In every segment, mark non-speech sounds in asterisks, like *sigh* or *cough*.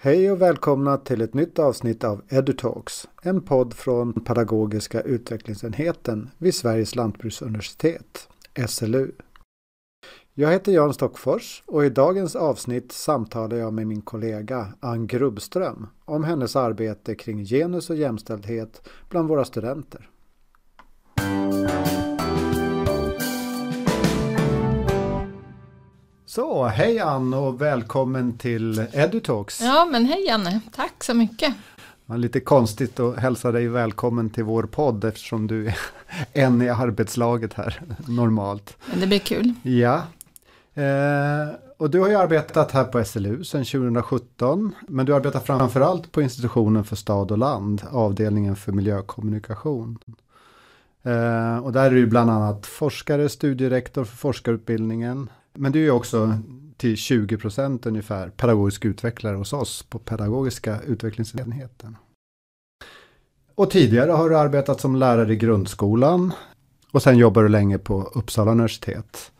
Hej och välkomna till ett nytt avsnitt av EduTalks, en podd från Pedagogiska utvecklingsenheten vid Sveriges lantbruksuniversitet, SLU. Jag heter Jan Stockfors och i dagens avsnitt samtalar jag med min kollega Ann Grubbström om hennes arbete kring genus och jämställdhet bland våra studenter. Så, hej Ann och välkommen till EduTalks. Ja, men hej Janne, tack så mycket. Det är lite konstigt att hälsa dig välkommen till vår podd eftersom du är *laughs* en i arbetslaget här normalt. Men det blir kul. Ja. Eh, och du har ju arbetat här på SLU sedan 2017, men du arbetar framförallt på institutionen för stad och land, avdelningen för miljökommunikation. Eh, och där är du bland annat forskare, studierektor för forskarutbildningen, men du är också till 20 procent ungefär pedagogisk utvecklare hos oss på pedagogiska utvecklingsenheten. Och tidigare har du arbetat som lärare i grundskolan och sen jobbar du länge på Uppsala universitet.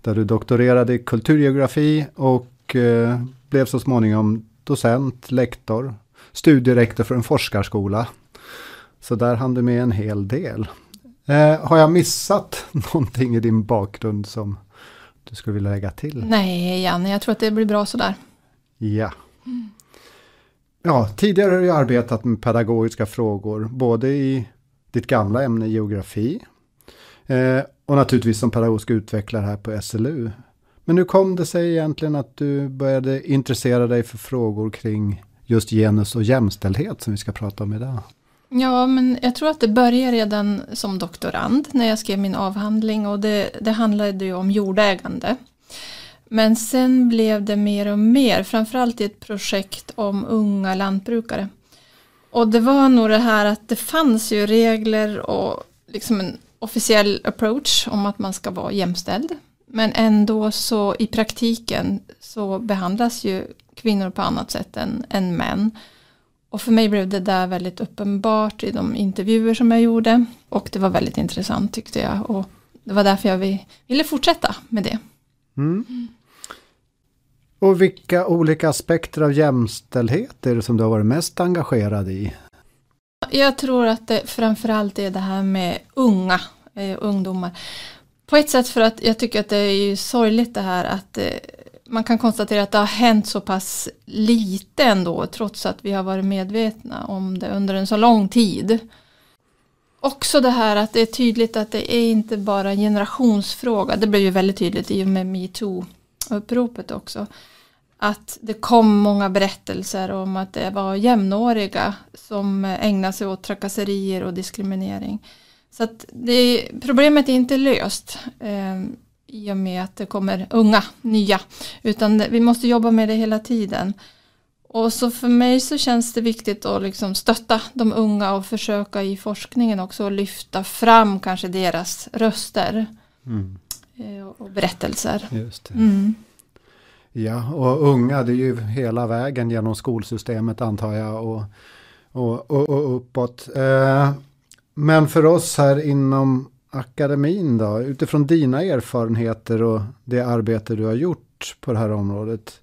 Där du doktorerade i kulturgeografi och eh, blev så småningom docent, lektor, studierektor för en forskarskola. Så där hann du med en hel del. Eh, har jag missat *laughs* någonting i din bakgrund som du skulle vilja lägga till? Nej, Janne, jag tror att det blir bra sådär. Ja. Ja, tidigare har du arbetat med pedagogiska frågor, både i ditt gamla ämne geografi eh, och naturligtvis som pedagogisk utvecklare här på SLU. Men hur kom det sig egentligen att du började intressera dig för frågor kring just genus och jämställdhet som vi ska prata om idag? Ja, men jag tror att det började redan som doktorand när jag skrev min avhandling och det, det handlade ju om jordägande. Men sen blev det mer och mer, framförallt i ett projekt om unga lantbrukare. Och det var nog det här att det fanns ju regler och liksom en officiell approach om att man ska vara jämställd. Men ändå så i praktiken så behandlas ju kvinnor på annat sätt än, än män. Och för mig blev det där väldigt uppenbart i de intervjuer som jag gjorde. Och det var väldigt intressant tyckte jag. Och det var därför jag ville fortsätta med det. Mm. Och vilka olika aspekter av jämställdhet är det som du har varit mest engagerad i? Jag tror att det framförallt är det här med unga eh, ungdomar. På ett sätt för att jag tycker att det är ju sorgligt det här att eh, man kan konstatera att det har hänt så pass lite ändå trots att vi har varit medvetna om det under en så lång tid. Också det här att det är tydligt att det är inte bara en generationsfråga. Det blev ju väldigt tydligt i och med metoo-uppropet också. Att det kom många berättelser om att det var jämnåriga som ägnade sig åt trakasserier och diskriminering. Så att det, problemet är inte löst. Ehm, i och med att det kommer unga, nya. Utan vi måste jobba med det hela tiden. Och så för mig så känns det viktigt att liksom stötta de unga och försöka i forskningen också lyfta fram kanske deras röster. Mm. Eh, och berättelser. Just mm. Ja, och unga det är ju hela vägen genom skolsystemet antar jag och, och, och, och uppåt. Eh, men för oss här inom akademin då? Utifrån dina erfarenheter och det arbete du har gjort på det här området.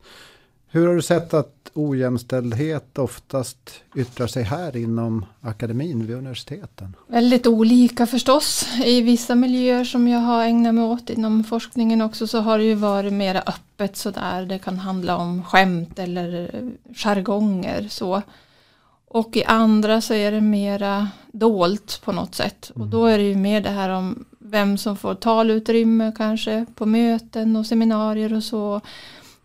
Hur har du sett att ojämställdhet oftast yttrar sig här inom akademin vid universiteten? Väldigt olika förstås. I vissa miljöer som jag har ägnat mig åt inom forskningen också så har det ju varit mera öppet sådär. Det kan handla om skämt eller jargonger så. Och i andra så är det mera dolt på något sätt. Och då är det ju mer det här om vem som får talutrymme kanske på möten och seminarier och så.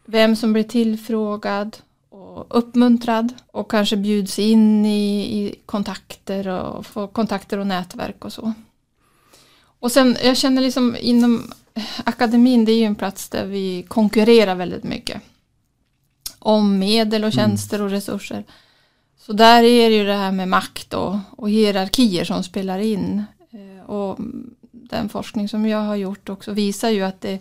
Vem som blir tillfrågad och uppmuntrad och kanske bjuds in i, i kontakter och får kontakter och nätverk och så. Och sen jag känner liksom inom akademin det är ju en plats där vi konkurrerar väldigt mycket. Om medel och tjänster och resurser. Så där är det ju det här med makt och, och hierarkier som spelar in. Eh, och den forskning som jag har gjort också visar ju att det,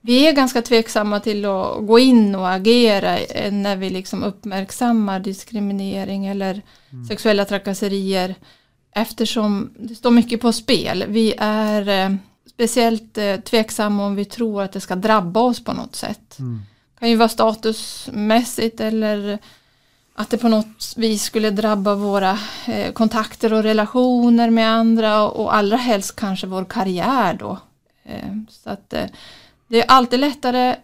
vi är ganska tveksamma till att gå in och agera när vi liksom uppmärksammar diskriminering eller mm. sexuella trakasserier. Eftersom det står mycket på spel. Vi är eh, speciellt eh, tveksamma om vi tror att det ska drabba oss på något sätt. Mm. Det kan ju vara statusmässigt eller att det på något vis skulle drabba våra eh, kontakter och relationer med andra och, och allra helst kanske vår karriär då. Eh, så att eh, det är alltid lättare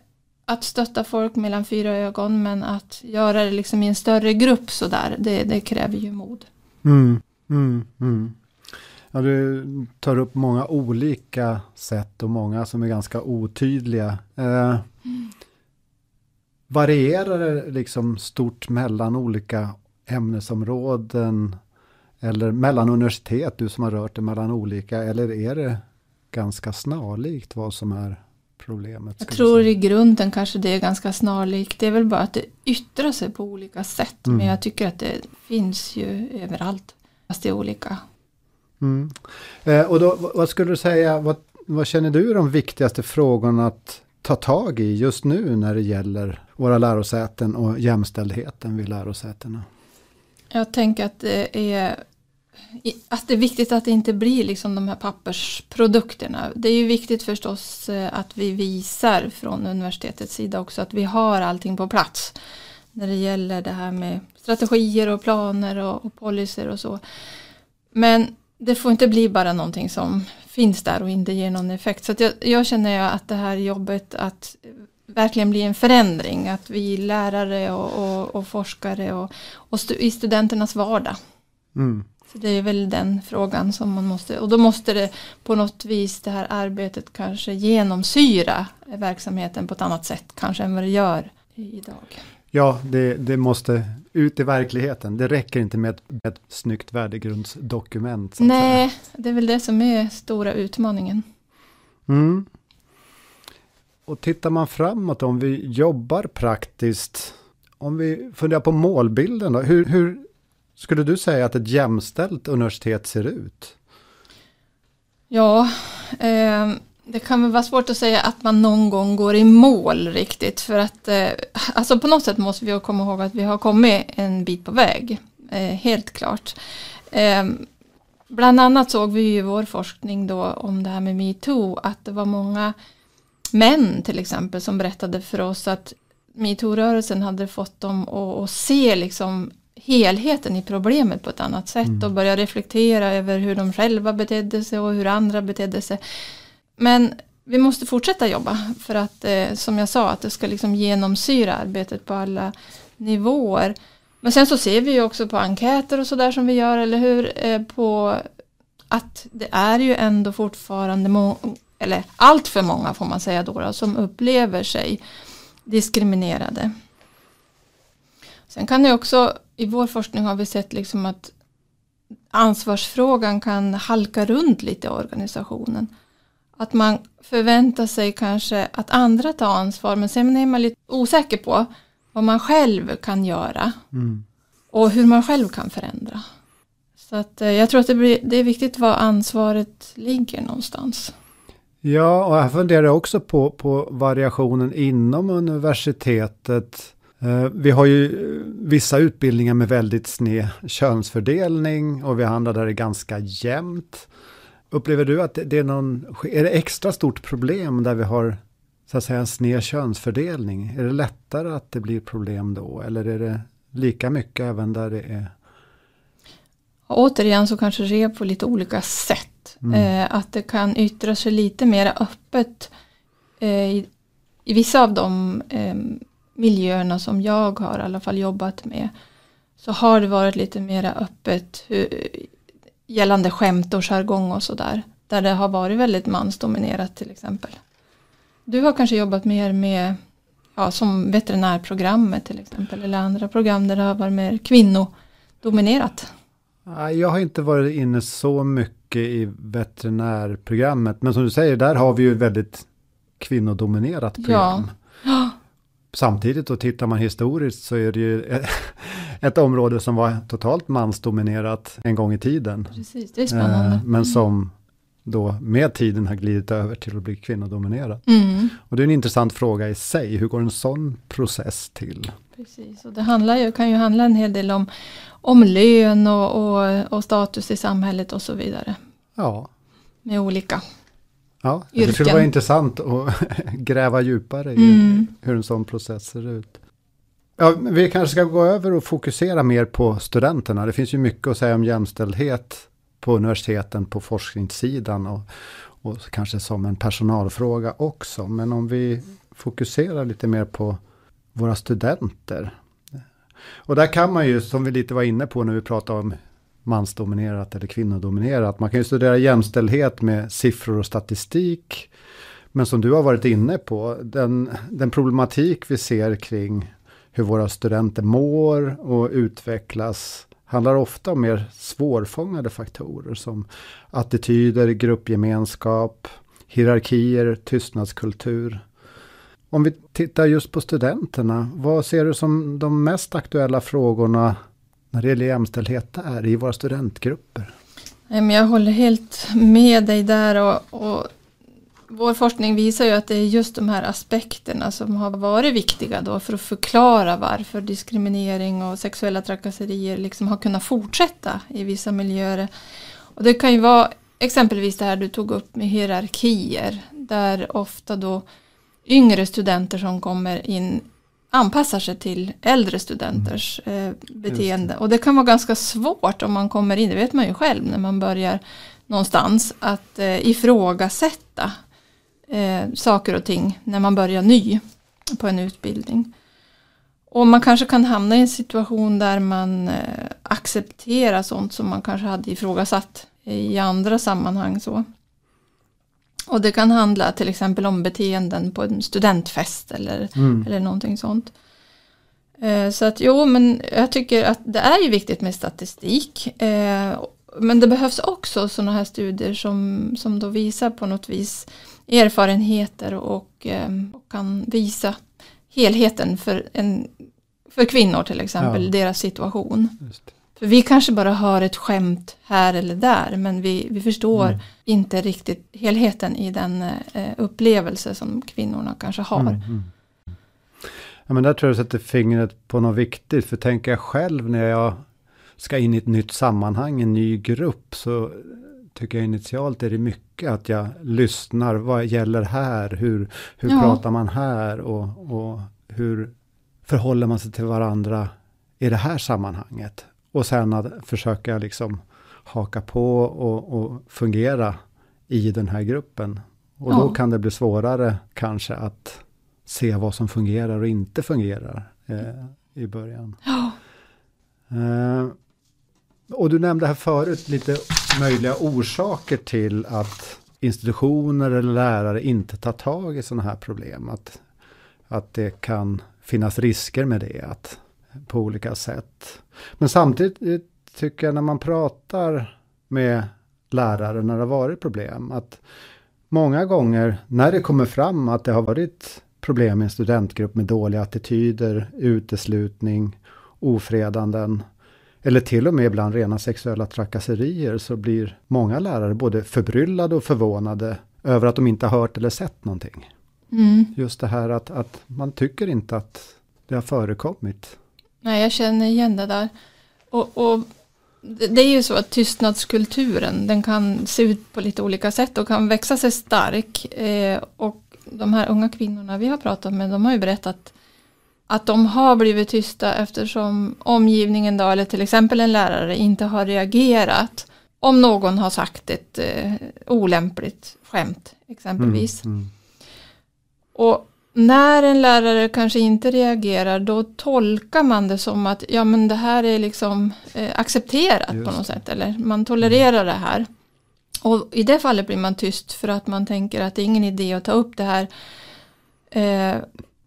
att stötta folk mellan fyra ögon men att göra det liksom i en större grupp sådär, det, det kräver ju mod. Mm, mm, mm. Ja, du tar upp många olika sätt och många som är ganska otydliga. Eh, mm. Varierar det liksom stort mellan olika ämnesområden eller mellan universitet, du som har rört det mellan olika, eller är det ganska snarlikt vad som är problemet? Jag tror i grunden kanske det är ganska snarlikt. Det är väl bara att det yttrar sig på olika sätt. Mm. Men jag tycker att det finns ju överallt. Fast det är olika. Mm. Eh, och då, vad skulle du säga, vad, vad känner du är de viktigaste frågorna att ta tag i just nu när det gäller våra lärosäten och jämställdheten vid lärosätena? Jag tänker att det är att det är viktigt att det inte blir liksom de här pappersprodukterna. Det är ju viktigt förstås eh, att vi visar från universitetets sida också att vi har allting på plats. När det gäller det här med strategier och planer och, och policyer och så. Men det får inte bli bara någonting som finns där och inte ger någon effekt. Så jag, jag känner att det här jobbet att verkligen bli en förändring. Att vi lärare och, och, och forskare och, och stu, i studenternas vardag. Mm. Så det är väl den frågan som man måste, och då måste det på något vis det här arbetet kanske genomsyra verksamheten på ett annat sätt kanske än vad det gör idag. Ja, det, det måste ut i verkligheten. Det räcker inte med ett, ett snyggt värdegrundsdokument. Nej, säga. det är väl det som är stora utmaningen. Mm. Och tittar man framåt om vi jobbar praktiskt, om vi funderar på målbilden då, hur, hur skulle du säga att ett jämställt universitet ser ut? Ja, eh, det kan väl vara svårt att säga att man någon gång går i mål riktigt. För att eh, alltså på något sätt måste vi komma ihåg att vi har kommit en bit på väg. Eh, helt klart. Eh, bland annat såg vi i vår forskning då om det här med metoo att det var många män till exempel som berättade för oss att metoo-rörelsen hade fått dem att, att se liksom helheten i problemet på ett annat sätt mm. och börja reflektera över hur de själva betedde sig och hur andra betedde sig. Men vi måste fortsätta jobba för att eh, som jag sa att det ska liksom genomsyra arbetet på alla nivåer. Men sen så ser vi ju också på enkäter och sådär som vi gör, eller hur? Eh, på att det är ju ändå fortfarande, eller allt för många får man säga då, då, som upplever sig diskriminerade. Sen kan det också, i vår forskning har vi sett liksom att ansvarsfrågan kan halka runt lite i organisationen. Att man förväntar sig kanske att andra tar ansvar men sen är man lite osäker på vad man själv kan göra. Mm. Och hur man själv kan förändra. Så att eh, jag tror att det, blir, det är viktigt var ansvaret ligger någonstans. Ja, och jag funderar också på, på variationen inom universitetet. Eh, vi har ju vissa utbildningar med väldigt sned könsfördelning och vi handlar där det ganska jämnt. Upplever du att det är någon, är det extra stort problem där vi har så att säga en sned könsfördelning? Är det lättare att det blir problem då eller är det lika mycket även där det är? Återigen så kanske det är på lite olika sätt. Mm. Eh, att det kan yttra sig lite mer öppet eh, i, i, vissa av de eh, miljöerna som jag har i alla fall jobbat med. Så har det varit lite mer öppet hur, gällande skämt och jargong och sådär. Där det har varit väldigt mansdominerat till exempel. Du har kanske jobbat mer med ja, som veterinärprogrammet till exempel eller andra program där det har varit mer kvinnodominerat. Jag har inte varit inne så mycket i veterinärprogrammet men som du säger där har vi ju väldigt kvinnodominerat program. Ja. *gasps* Samtidigt då tittar man historiskt så är det ju *laughs* ett område som var totalt mansdominerat en gång i tiden. Precis, det är spännande. Men mm. som då med tiden har glidit över till att bli kvinnodominerat. Mm. Och det är en intressant fråga i sig, hur går en sån process till? Precis, och det handlar ju, kan ju handla en hel del om, om lön och, och, och status i samhället och så vidare. Ja. Med olika Ja, yrken. det skulle vara intressant att *laughs* gräva djupare i mm. hur en sån process ser ut. Ja, vi kanske ska gå över och fokusera mer på studenterna. Det finns ju mycket att säga om jämställdhet på universiteten på forskningssidan och, och kanske som en personalfråga också. Men om vi fokuserar lite mer på våra studenter. Och där kan man ju, som vi lite var inne på när vi pratade om mansdominerat eller kvinnodominerat, man kan ju studera jämställdhet med siffror och statistik. Men som du har varit inne på, den, den problematik vi ser kring hur våra studenter mår och utvecklas handlar ofta om mer svårfångade faktorer som attityder, gruppgemenskap, hierarkier, tystnadskultur. Om vi tittar just på studenterna, vad ser du som de mest aktuella frågorna när det gäller jämställdhet där i våra studentgrupper? Jag håller helt med dig där och, och vår forskning visar ju att det är just de här aspekterna som har varit viktiga då för att förklara varför diskriminering och sexuella trakasserier liksom har kunnat fortsätta i vissa miljöer. Och det kan ju vara exempelvis det här du tog upp med hierarkier där ofta då yngre studenter som kommer in anpassar sig till äldre studenters eh, beteende. Och det kan vara ganska svårt om man kommer in, det vet man ju själv när man börjar någonstans, att eh, ifrågasätta eh, saker och ting när man börjar ny på en utbildning. Och man kanske kan hamna i en situation där man eh, accepterar sånt som man kanske hade ifrågasatt i andra sammanhang. Så. Och det kan handla till exempel om beteenden på en studentfest eller, mm. eller någonting sånt. Eh, så att jo, men jag tycker att det är ju viktigt med statistik. Eh, men det behövs också sådana här studier som, som då visar på något vis erfarenheter och, eh, och kan visa helheten för, en, för kvinnor till exempel, ja. deras situation. För vi kanske bara hör ett skämt här eller där men vi, vi förstår mm. inte riktigt helheten i den eh, upplevelse som kvinnorna kanske har. Mm, mm. Ja, men där tror jag du sätter fingret på något viktigt. För tänker jag själv när jag ska in i ett nytt sammanhang, en ny grupp, så tycker jag initialt är det mycket att jag lyssnar. Vad gäller här? Hur, hur ja. pratar man här? Och, och hur förhåller man sig till varandra i det här sammanhanget? Och sen att försöka liksom haka på och, och fungera i den här gruppen. Och ja. då kan det bli svårare kanske att se vad som fungerar och inte fungerar eh, i början. Ja. Eh, och du nämnde här förut lite möjliga orsaker till att institutioner eller lärare inte tar tag i sådana här problem. Att, att det kan finnas risker med det att, på olika sätt. Men samtidigt tycker jag när man pratar med lärare när det har varit problem att många gånger när det kommer fram att det har varit problem i en studentgrupp med dåliga attityder, uteslutning, ofredanden eller till och med ibland rena sexuella trakasserier så blir många lärare både förbryllade och förvånade över att de inte har hört eller sett någonting. Mm. Just det här att, att man tycker inte att det har förekommit. Nej, jag känner igen det där. Och, och det är ju så att tystnadskulturen den kan se ut på lite olika sätt och kan växa sig stark. Eh, och de här unga kvinnorna vi har pratat med de har ju berättat att de har blivit tysta eftersom omgivningen då, eller till exempel en lärare inte har reagerat om någon har sagt ett eh, olämpligt skämt exempelvis. Mm, mm. Och när en lärare kanske inte reagerar då tolkar man det som att ja men det här är liksom eh, accepterat Just. på något sätt eller man tolererar mm. det här. Och i det fallet blir man tyst för att man tänker att det är ingen idé att ta upp det här. Eh,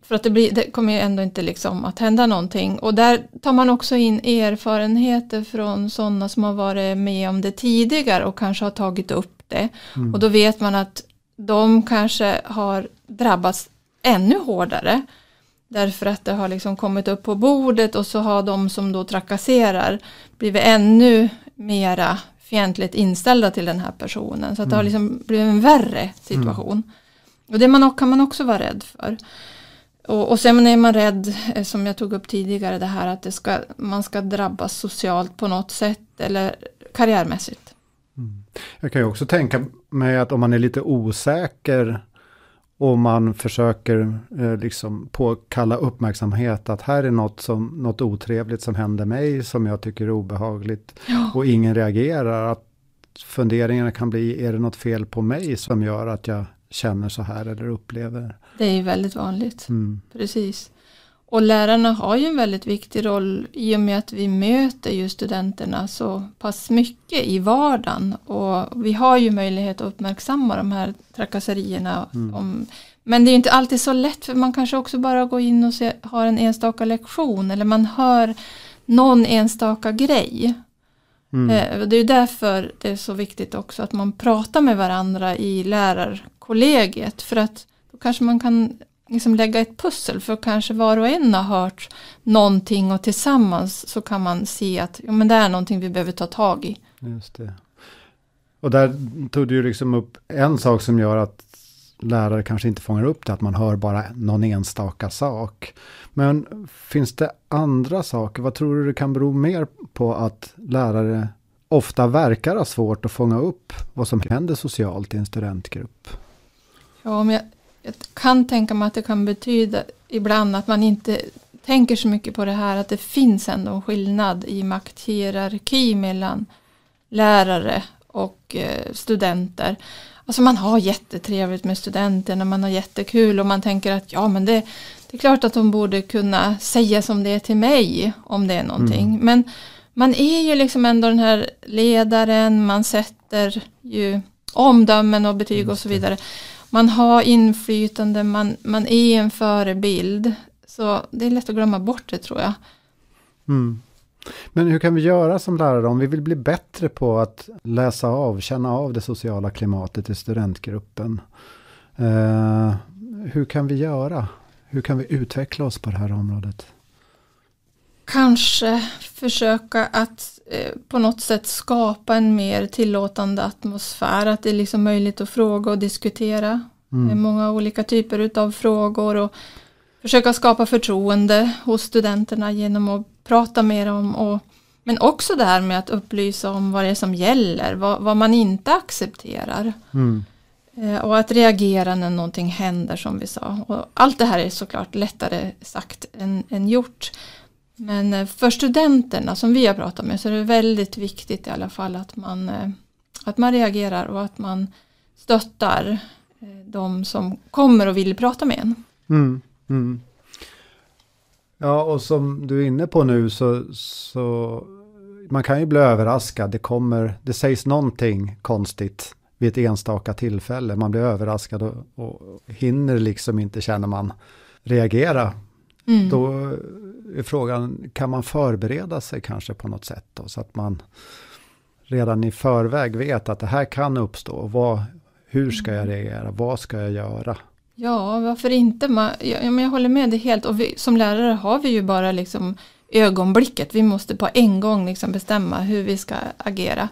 för att det, blir, det kommer ju ändå inte liksom att hända någonting. Och där tar man också in erfarenheter från sådana som har varit med om det tidigare och kanske har tagit upp det. Mm. Och då vet man att de kanske har drabbats ännu hårdare. Därför att det har liksom kommit upp på bordet och så har de som då trakasserar blivit ännu mera fientligt inställda till den här personen. Så att det har mm. liksom blivit en värre situation. Mm. Och det man, kan man också vara rädd för. Och, och sen är man rädd, eh, som jag tog upp tidigare, det här att det ska, man ska drabbas socialt på något sätt eller karriärmässigt. Mm. Jag kan ju också tänka mig att om man är lite osäker och man försöker eh, liksom påkalla uppmärksamhet att här är något, som, något otrevligt som händer mig som jag tycker är obehagligt. Ja. Och ingen reagerar. Att funderingarna kan bli, är det något fel på mig som gör att jag känner så här eller upplever? Det är ju väldigt vanligt. Mm. Precis. Och lärarna har ju en väldigt viktig roll i och med att vi möter ju studenterna så pass mycket i vardagen. Och vi har ju möjlighet att uppmärksamma de här trakasserierna. Mm. Om, men det är ju inte alltid så lätt för man kanske också bara går in och ser, har en enstaka lektion eller man hör någon enstaka grej. Mm. Eh, Det är därför det är så viktigt också att man pratar med varandra i kollegiet, För att då kanske man kan liksom lägga ett pussel för kanske var och en har hört någonting och tillsammans så kan man se att ja, men det är någonting vi behöver ta tag i. Just det. Och där tog du ju liksom upp en sak som gör att lärare kanske inte fångar upp det, att man hör bara någon enstaka sak. Men finns det andra saker? Vad tror du det kan bero mer på att lärare ofta verkar ha svårt att fånga upp vad som händer socialt i en studentgrupp? Ja, om jag, jag kan tänka mig att det kan betyda ibland att man inte tänker så mycket på det här att det finns ändå en skillnad i makthierarki mellan lärare och eh, studenter. Alltså man har jättetrevligt med studenterna, man har jättekul och man tänker att ja men det, det är klart att de borde kunna säga som det är till mig om det är någonting. Mm. Men man är ju liksom ändå den här ledaren, man sätter ju omdömen och betyg och så vidare. Man har inflytande, man, man är en förebild. Så det är lätt att glömma bort det tror jag. Mm. Men hur kan vi göra som lärare om vi vill bli bättre på att läsa av, känna av det sociala klimatet i studentgruppen? Eh, hur kan vi göra? Hur kan vi utveckla oss på det här området? Kanske försöka att eh, på något sätt skapa en mer tillåtande atmosfär. Att det är liksom möjligt att fråga och diskutera. Mm. Eh, Många olika typer utav frågor. Och försöka skapa förtroende hos studenterna genom att prata mer om. Och, men också det här med att upplysa om vad det är som gäller. Vad, vad man inte accepterar. Mm. Eh, Och att reagera när någonting händer som vi sa. Och allt det här är såklart lättare sagt än, än gjort. Men eh, för studenterna som vi har pratat med så är det väldigt viktigt i alla fall att man, eh, att man reagerar och att man stöttar eh, de som kommer och vill prata med en. Mm. Mm. Ja, och som du är inne på nu så, så man kan ju bli överraskad. Det kommer, det sägs någonting konstigt vid ett enstaka tillfälle. Man blir överraskad och, och hinner liksom inte, känner man, reagera. Mm. Då är frågan, kan man förbereda sig kanske på något sätt då, så att man redan i förväg vet att det här kan uppstå. Vad, hur ska jag reagera? Vad ska jag göra? Ja, varför inte? Man, ja, men jag håller med dig helt. Och vi, som lärare har vi ju bara liksom ögonblicket. Vi måste på en gång liksom bestämma hur vi ska agera.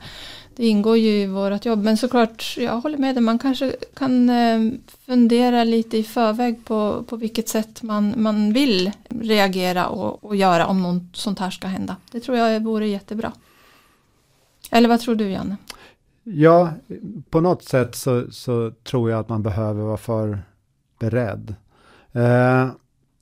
Det ingår ju i vårt jobb. Men såklart, jag håller med dig. Man kanske kan eh, fundera lite i förväg på, på vilket sätt man, man vill reagera och, och göra om något sånt här ska hända. Det tror jag vore jättebra. Eller vad tror du, Janne? Ja, på något sätt så, så tror jag att man behöver vara förberedd. Eh,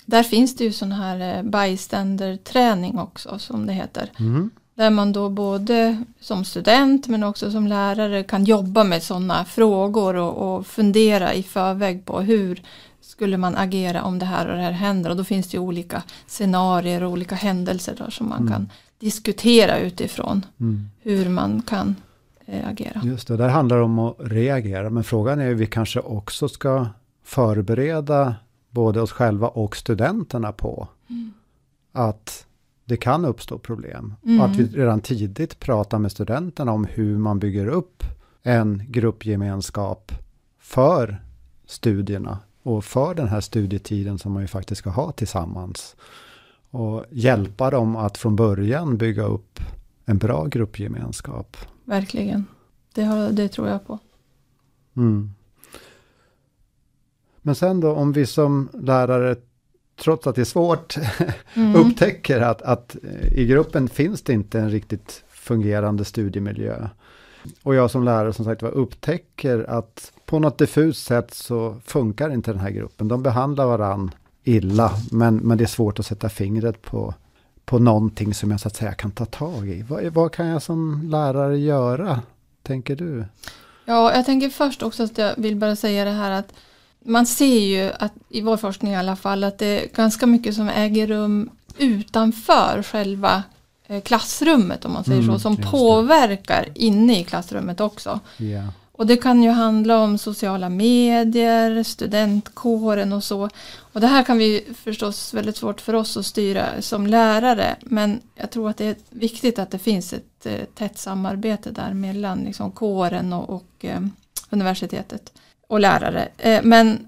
Där finns det ju sån här eh, bystander-träning också, som det heter. mm, Där man då både som student men också som lärare kan jobba med sådana frågor och, och fundera i förväg på hur skulle man agera om det här och det här händer. Och då finns det ju olika scenarier och olika händelser då som man Mm. kan diskutera utifrån mm. hur man kan eh, agera. Just det, där handlar det om att reagera. Men frågan är ju vi kanske också ska förbereda både oss själva och studenterna på att det kan uppstå problem. Mm. Och att vi redan tidigt pratar med studenterna om hur man bygger upp en gruppgemenskap för studierna och för den här studietiden som man ju faktiskt ska ha tillsammans. Och hjälpa dem att från början bygga upp en bra gruppgemenskap. Verkligen. Det, har, det tror jag på. Mm. Men sen då om vi som lärare, trots att det är svårt, *laughs* Mm. upptäcker att, att eh, i gruppen finns det inte en riktigt fungerande studiemiljö. Och jag som lärare som sagt var upptäcker att på något diffust sätt så funkar inte den här gruppen. De behandlar varann illa, men, men det är svårt att sätta fingret på, på någonting som jag så att säga kan ta tag i. Vad, vad kan jag som lärare göra, tänker du? Ja, jag tänker först också att jag vill bara säga det här att man ser ju att i vår forskning i alla fall att det är ganska mycket som äger rum utanför själva eh, klassrummet om man säger mm, så, som påverkar inne i klassrummet också. Yeah. Och det kan ju handla om sociala medier, studentkåren och så. Och det här kan vi förstås väldigt svårt för oss att styra som lärare. Men jag tror att det är viktigt att det finns ett eh, tätt samarbete där mellan liksom, kåren och, och eh, universitetet och lärare. Eh, men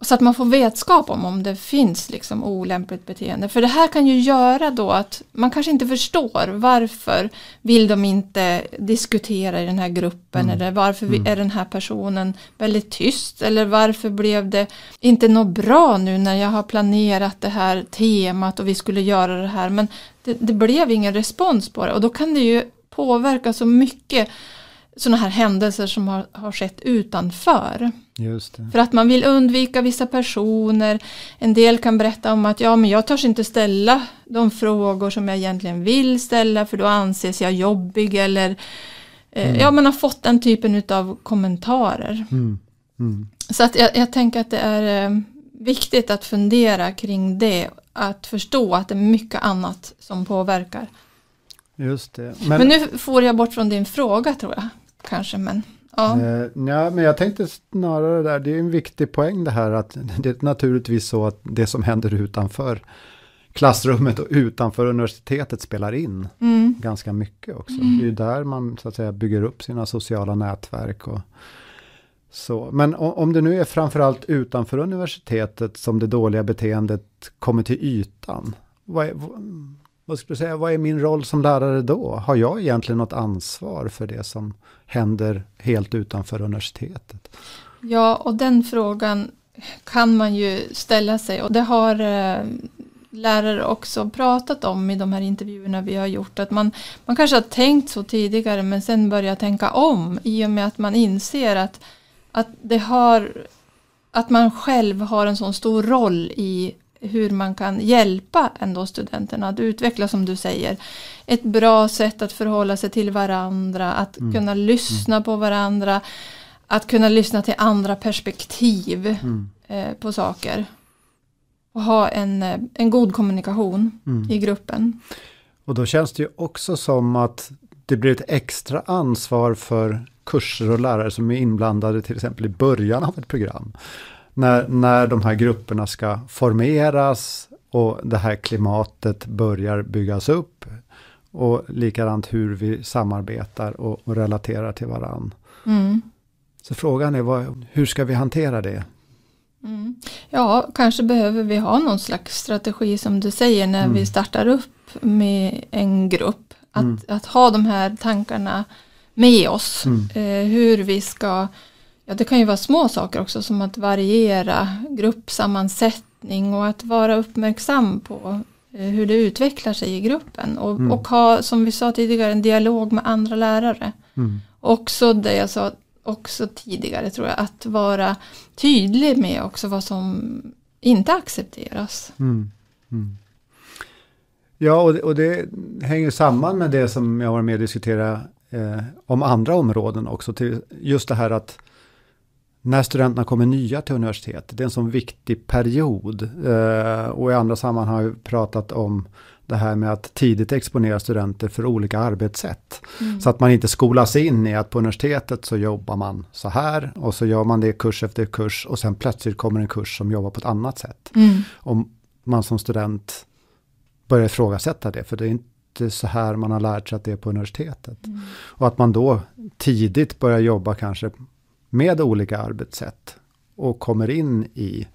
så att man får vetskap om om det finns liksom olämpligt beteende. För det här kan ju göra då att man kanske inte förstår varför vill de inte diskutera i den här gruppen mm. eller varför mm. är den här personen väldigt tyst eller varför blev det inte något bra nu när jag har planerat det här temat och vi skulle göra det här men det, det blev ingen respons på det och då kan det ju påverka så mycket sådana här händelser som har, har skett utanför. För att man vill undvika vissa personer. En del kan berätta om att ja men jag törs inte ställa de frågor som jag egentligen vill ställa för då anses jag jobbig eller eh, mm. ja man har fått den typen av kommentarer. Mm. Mm. Så att jag, jag, tänker att det är eh, viktigt att fundera kring det. Att förstå att det är mycket annat som påverkar. Just det. Men, men nu får jag bort från din fråga tror jag kanske, men ja. Eh, ja, men jag tänkte snarare där, det är en viktig poäng det här att *laughs* det är naturligtvis så att det som händer utanför klassrummet och utanför universitetet spelar in mm. ganska mycket också. Mm. Det är ju där man så att säga bygger upp sina sociala nätverk och så. Men om det nu är framförallt utanför universitetet som det dåliga beteendet kommer till ytan. Är, vad skulle du säga, vad är min roll som lärare då? Har jag egentligen något ansvar för det som händer helt utanför universitetet? Ja, och den frågan kan man ju ställa sig och det har eh, lärare också pratat om i de här intervjuerna vi har gjort. Att man, man kanske har tänkt så tidigare men sen börjar tänka om i och med att man inser att, att det har att man själv har en sån stor roll i hur man kan hjälpa ändå studenterna att utveckla som du säger ett bra sätt att förhålla sig till varandra, att mm. kunna lyssna mm. på varandra, att kunna lyssna till andra perspektiv mm. eh, på saker. Och ha en, eh, en god kommunikation mm. i gruppen. Och då känns det ju också som att det blir ett extra ansvar för kurser och lärare som är inblandade till exempel i början av ett program när, när de här grupperna ska formeras och det här klimatet börjar byggas upp. Och likadant hur vi samarbetar och, och relaterar till varann. Mm. Så frågan är vad, hur ska vi hantera det? Mm. Ja, kanske behöver vi ha någon slags strategi som du säger när mm. vi startar upp med en grupp. Att, mm. att ha de här tankarna med oss. Mm. Eh, hur vi ska Ja, det kan ju vara små saker också som att variera gruppsammansättning och att vara uppmärksam på eh, hur det utvecklar sig i gruppen och, mm. och ha, som vi sa tidigare, en dialog med andra lärare. Mm. Också det jag sa också tidigare tror jag, att vara tydlig med också vad som inte accepteras. Mm. mm. Ja, och det, och det, hänger samman med det som jag var med och diskuterade eh, om andra områden också. Till just det här att när studenterna kommer nya till universitetet. Det är en sån viktig period. Eh, och i andra sammanhang har vi pratat om det här med att tidigt exponera studenter för olika arbetssätt. Mm. Så att man inte skolas in i att på universitetet så jobbar man så här och så gör man det kurs efter kurs och sen plötsligt kommer en kurs som jobbar på ett annat sätt. Mm. Om man som student börjar ifrågasätta det, för det är inte så här man har lärt sig att det är på universitetet. Mm. Och att man då tidigt börjar jobba kanske med olika arbetssätt och kommer in i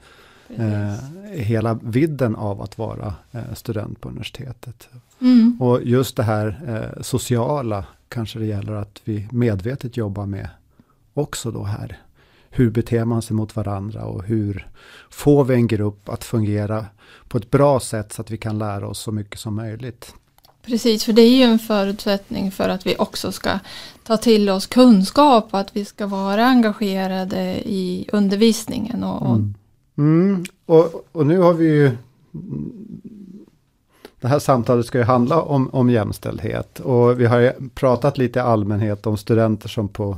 eh, hela vidden av att vara eh, student på universitetet. Mm. Och just det här eh, sociala kanske det gäller att vi medvetet jobbar med också då här. Hur beter man sig mot varandra och hur får vi en grupp att fungera på ett bra sätt så att vi kan lära oss så mycket som möjligt. Precis, för det är ju en förutsättning för att vi också ska ta till oss kunskap och att vi ska vara engagerade i undervisningen. Och, mm. Mm. Och, och, nu har vi ju det här samtalet ska ju handla om, om jämställdhet och vi har pratat lite i allmänhet om studenter som på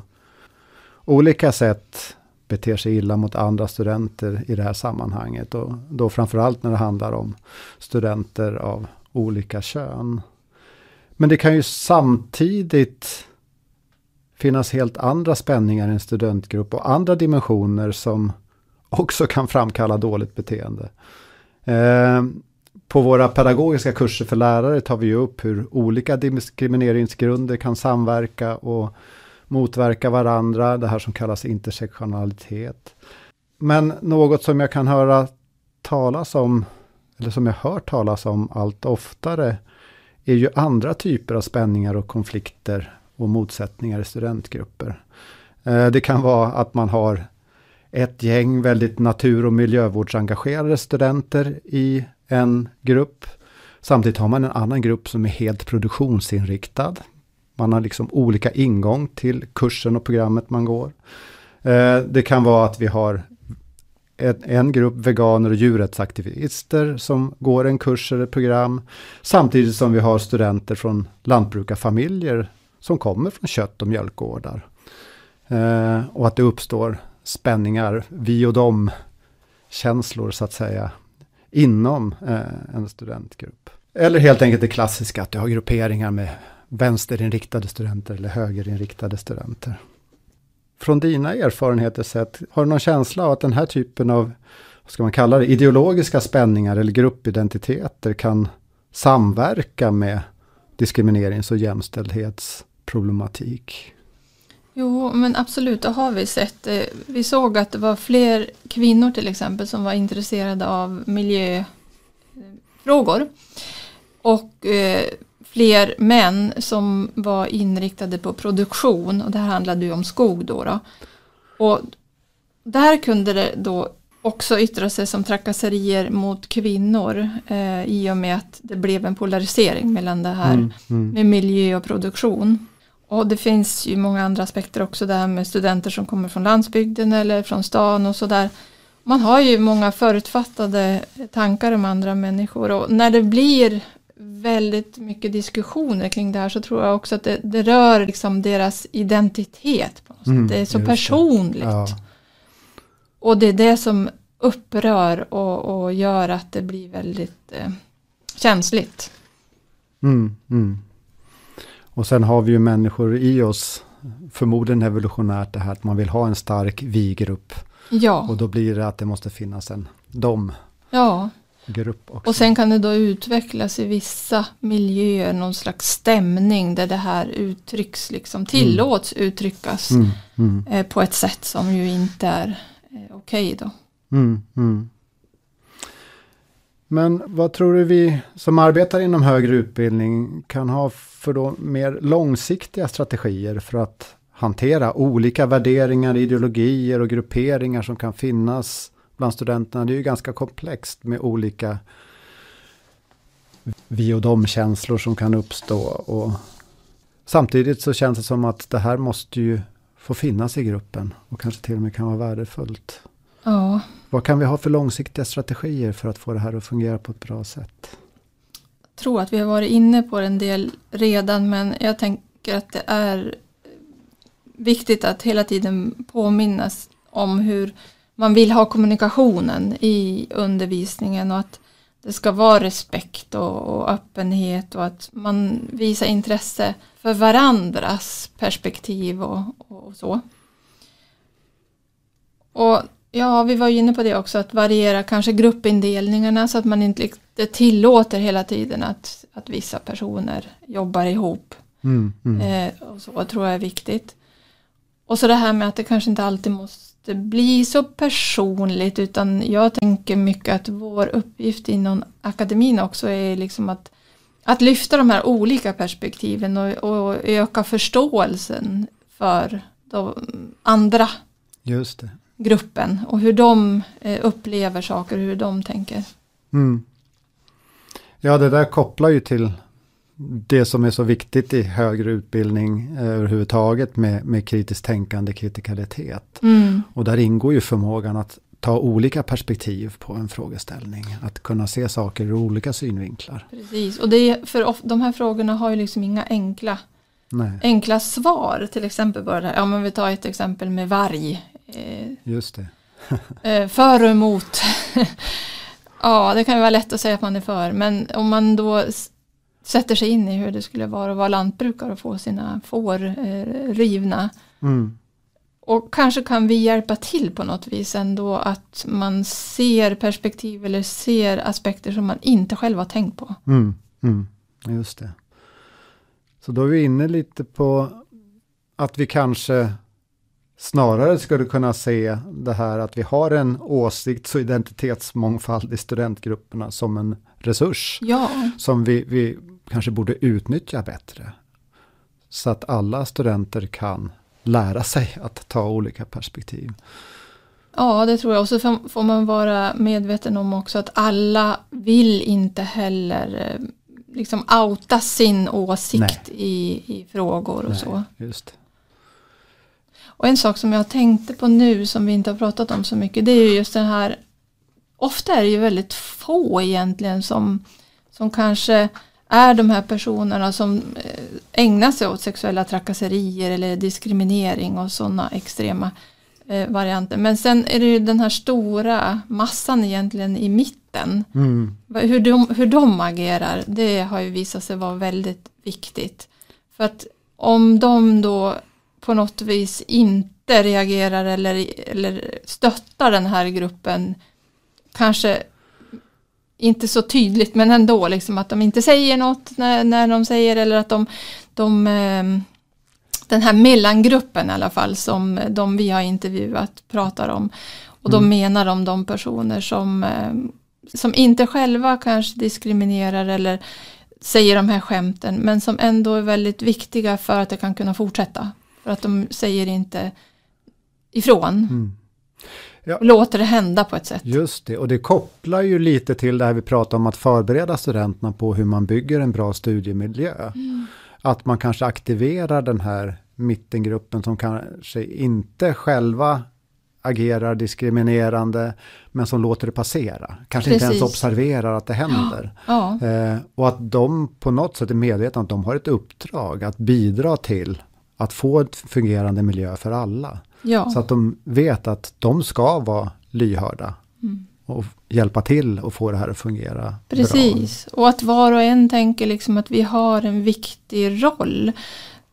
olika sätt beter sig illa mot andra studenter i det här sammanhanget. Och då framförallt när det handlar om studenter av olika kön. Men det kan ju samtidigt finnas helt andra spänningar i en studentgrupp och andra dimensioner som också kan framkalla dåligt beteende. Eh, på våra pedagogiska kurser för lärare tar vi upp hur olika diskrimineringsgrunder kan samverka och motverka varandra, det här som kallas intersektionalitet. Men något som jag kan höra talas om, eller som jag hör talas om allt oftare, är ju andra typer av spänningar och konflikter och motsättningar i studentgrupper. Eh, det kan vara att man har ett gäng väldigt natur och miljövårdsengagerade studenter i en grupp. Samtidigt har man en annan grupp som är helt produktionsinriktad. Man har liksom olika ingång till kursen och programmet man går. Eh, det kan vara att vi har en grupp veganer och djurrättsaktivister som går en kurs eller ett program. Samtidigt som vi har studenter från lantbrukarfamiljer som kommer från kött och mjölkgårdar. Eh, och att det uppstår spänningar, vi och dem känslor så att säga inom eh, en studentgrupp. Eller helt enkelt det klassiska att du har grupperingar med vänsterinriktade studenter eller högerinriktade studenter. Från dina erfarenheter sett, har du någon känsla av att den här typen av, vad ska man kalla det, ideologiska spänningar eller gruppidentiteter kan samverka med diskriminerings och jämställdhetsproblematik? Jo, men absolut, det har vi sett. Eh, vi såg att det var fler kvinnor till exempel som var intresserade av miljöfrågor. Och eh, fler män som var inriktade på produktion och det här handlade ju om skog då. då. Och där kunde det då också yttra sig som trakasserier mot kvinnor eh, i och med att det blev en polarisering mellan det här mm, mm. med miljö och produktion. Och det finns ju många andra aspekter också, det här med studenter som kommer från landsbygden eller från stan och sådär. Man har ju många förutfattade tankar om andra människor och när det blir väldigt mycket diskussioner kring det här så tror jag också att det, det rör liksom deras identitet. På något mm, det är så personligt. Ja. Och det är det som upprör och, och gör att det blir väldigt eh, känsligt. Mm, mm. Och sen har vi ju människor i oss, förmodligen evolutionärt det här att man vill ha en stark vi-grupp. Ja. Och då blir det att det måste finnas en dom. Ja. Grupp också. Och sen kan det då utvecklas i vissa miljöer någon slags stämning där det här uttrycks, liksom tillåts mm. uttryckas mm, mm. Eh, på ett sätt som ju inte är eh, okej okay då. Mm, mm. Men vad tror du vi som arbetar inom högre utbildning kan ha för då mer långsiktiga strategier för att hantera olika värderingar, ideologier och grupperingar som kan finnas bland studenterna? Det är ju ganska komplext med olika vi och dom-känslor som kan uppstå. Och samtidigt så känns det som att det här måste ju få finnas i gruppen och kanske till och med kan vara värdefullt. Ja. Vad kan vi ha för långsiktiga strategier för att få det här att fungera på ett bra sätt? Jag tror att vi har varit inne på en del redan men jag tänker att det är viktigt att hela tiden påminnas om hur man vill ha kommunikationen i undervisningen och att det ska vara respekt och, och, öppenhet och att man visar intresse för varandras perspektiv och, och så. Och Ja, vi var inne på det också, att variera kanske gruppindelningarna så att man inte tillåter hela tiden att, att vissa personer jobbar ihop. Mm, mm. Eh, och så tror jag är viktigt. Och så det här med att det kanske inte alltid måste bli så personligt utan jag tänker mycket att vår uppgift inom akademin också är liksom att, att lyfta de här olika perspektiven och, och öka förståelsen för de andra. Det gruppen och hur de eh, upplever saker, hur de tänker. Mm. Ja, det där kopplar ju till det som är så viktigt i högre utbildning eh, överhuvudtaget med, med kritiskt tänkande, kritikalitet. Mm. Och där ingår ju förmågan att ta olika perspektiv på en frågeställning. Att kunna se saker ur olika synvinklar. Precis, och det är, för of, de här frågorna har ju liksom inga enkla, Nej, enkla svar. Till exempel bara det här, ja men vi tar ett exempel med varg. Eh, just det. *laughs* eh, för och emot. *laughs* ja, det kan ju vara lätt att säga att man är för, men om man då sätter sig in i hur det skulle vara att vara lantbrukare och få sina får eh, rivna. Mm. Och kanske kan vi hjälpa till på något vis ändå att man ser perspektiv eller ser aspekter som man inte själv har tänkt på. Mm. Mm. Just det. Så då är vi inne lite på att vi kanske snarare skulle kunna se det här att vi har en åsikts och identitetsmångfald i studentgrupperna som en resurs. Ja, som vi, vi kanske borde utnyttja bättre. Så att alla studenter kan lära sig att ta olika perspektiv. ja det tror jag. Och så får- man vara medveten om också att alla vill inte heller eh, liksom outa sin åsikt i, i frågor och Nej, så. Just. Och en sak som jag tänkte på nu som vi inte har pratat om så mycket det är ju just den här Ofta är det ju väldigt få egentligen som, som kanske är de här personerna som eh, ägnar sig åt sexuella trakasserier eller diskriminering och sådana extrema eh, varianter. Men sen är det ju den här stora massan egentligen i mitten. Mm. Hur de, hur de agerar, det har ju visat sig vara väldigt viktigt. För att om de då på något vis inte reagerar eller, eller stöttar den här gruppen, kanske inte så tydligt men ändå liksom att de inte säger något när, när de säger eller att de, de ehm, den här mellangruppen i alla fall som de vi har intervjuat pratar om. Och då Mm. menar de de personer som, ehm, som inte själva kanske diskriminerar eller säger de här skämten men som ändå är väldigt viktiga för att det kan kunna fortsätta. För att de säger inte ifrån. Mm. Låter det hända på ett sätt. Just det, och det kopplar ju lite till det här vi pratar om att förbereda studenterna på hur man bygger en bra studiemiljö. Att man kanske aktiverar den här mittengruppen som kanske inte själva agerar diskriminerande men som låter det passera. Kanske inte ens Precis. observerar att det händer. *gasps* Ja, Eh, och att de på något sätt är medvetna att de har ett uppdrag att bidra till att få ett fungerande miljö för alla. Ja. Så att de vet att de ska vara lyhörda Mm. och hjälpa till och få det här att fungera Precis, och att var och en tänker liksom att vi har en viktig roll.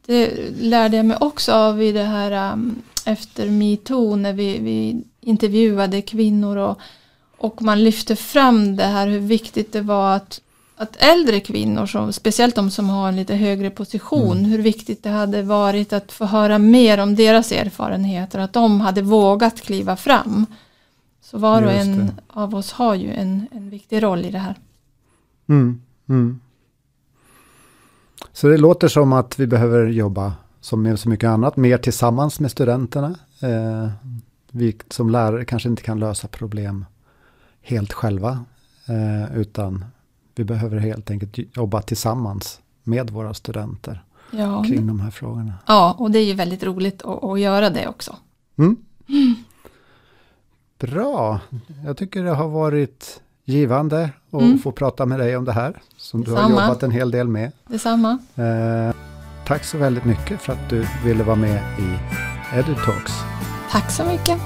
Det lärde jag mig också av i det här um, efter metoo när vi, vi intervjuade kvinnor och, och man lyfte fram det här hur viktigt det var att, att äldre kvinnor, som, speciellt de som har en lite högre position, Mm. hur viktigt det hade varit att få höra mer om deras erfarenheter, att de hade vågat kliva fram. Så var och en av oss har ju en, en viktig roll i det här. Mm, mm. Så det låter som att vi behöver jobba som med så mycket annat, mer tillsammans med studenterna. Eh, vi som lärare kanske inte kan lösa problem helt själva, eh, utan vi behöver helt enkelt jobba tillsammans med våra studenter Ja, kring de här frågorna. ja och det är ju väldigt roligt att, att göra det också. Mm. Bra, jag tycker det har varit givande att Mm. få prata med dig om det här som du har Detsamma. jobbat en hel del med. Detsamma. Eh, tack så väldigt mycket för att du ville vara med i EduTalks. Tack så mycket.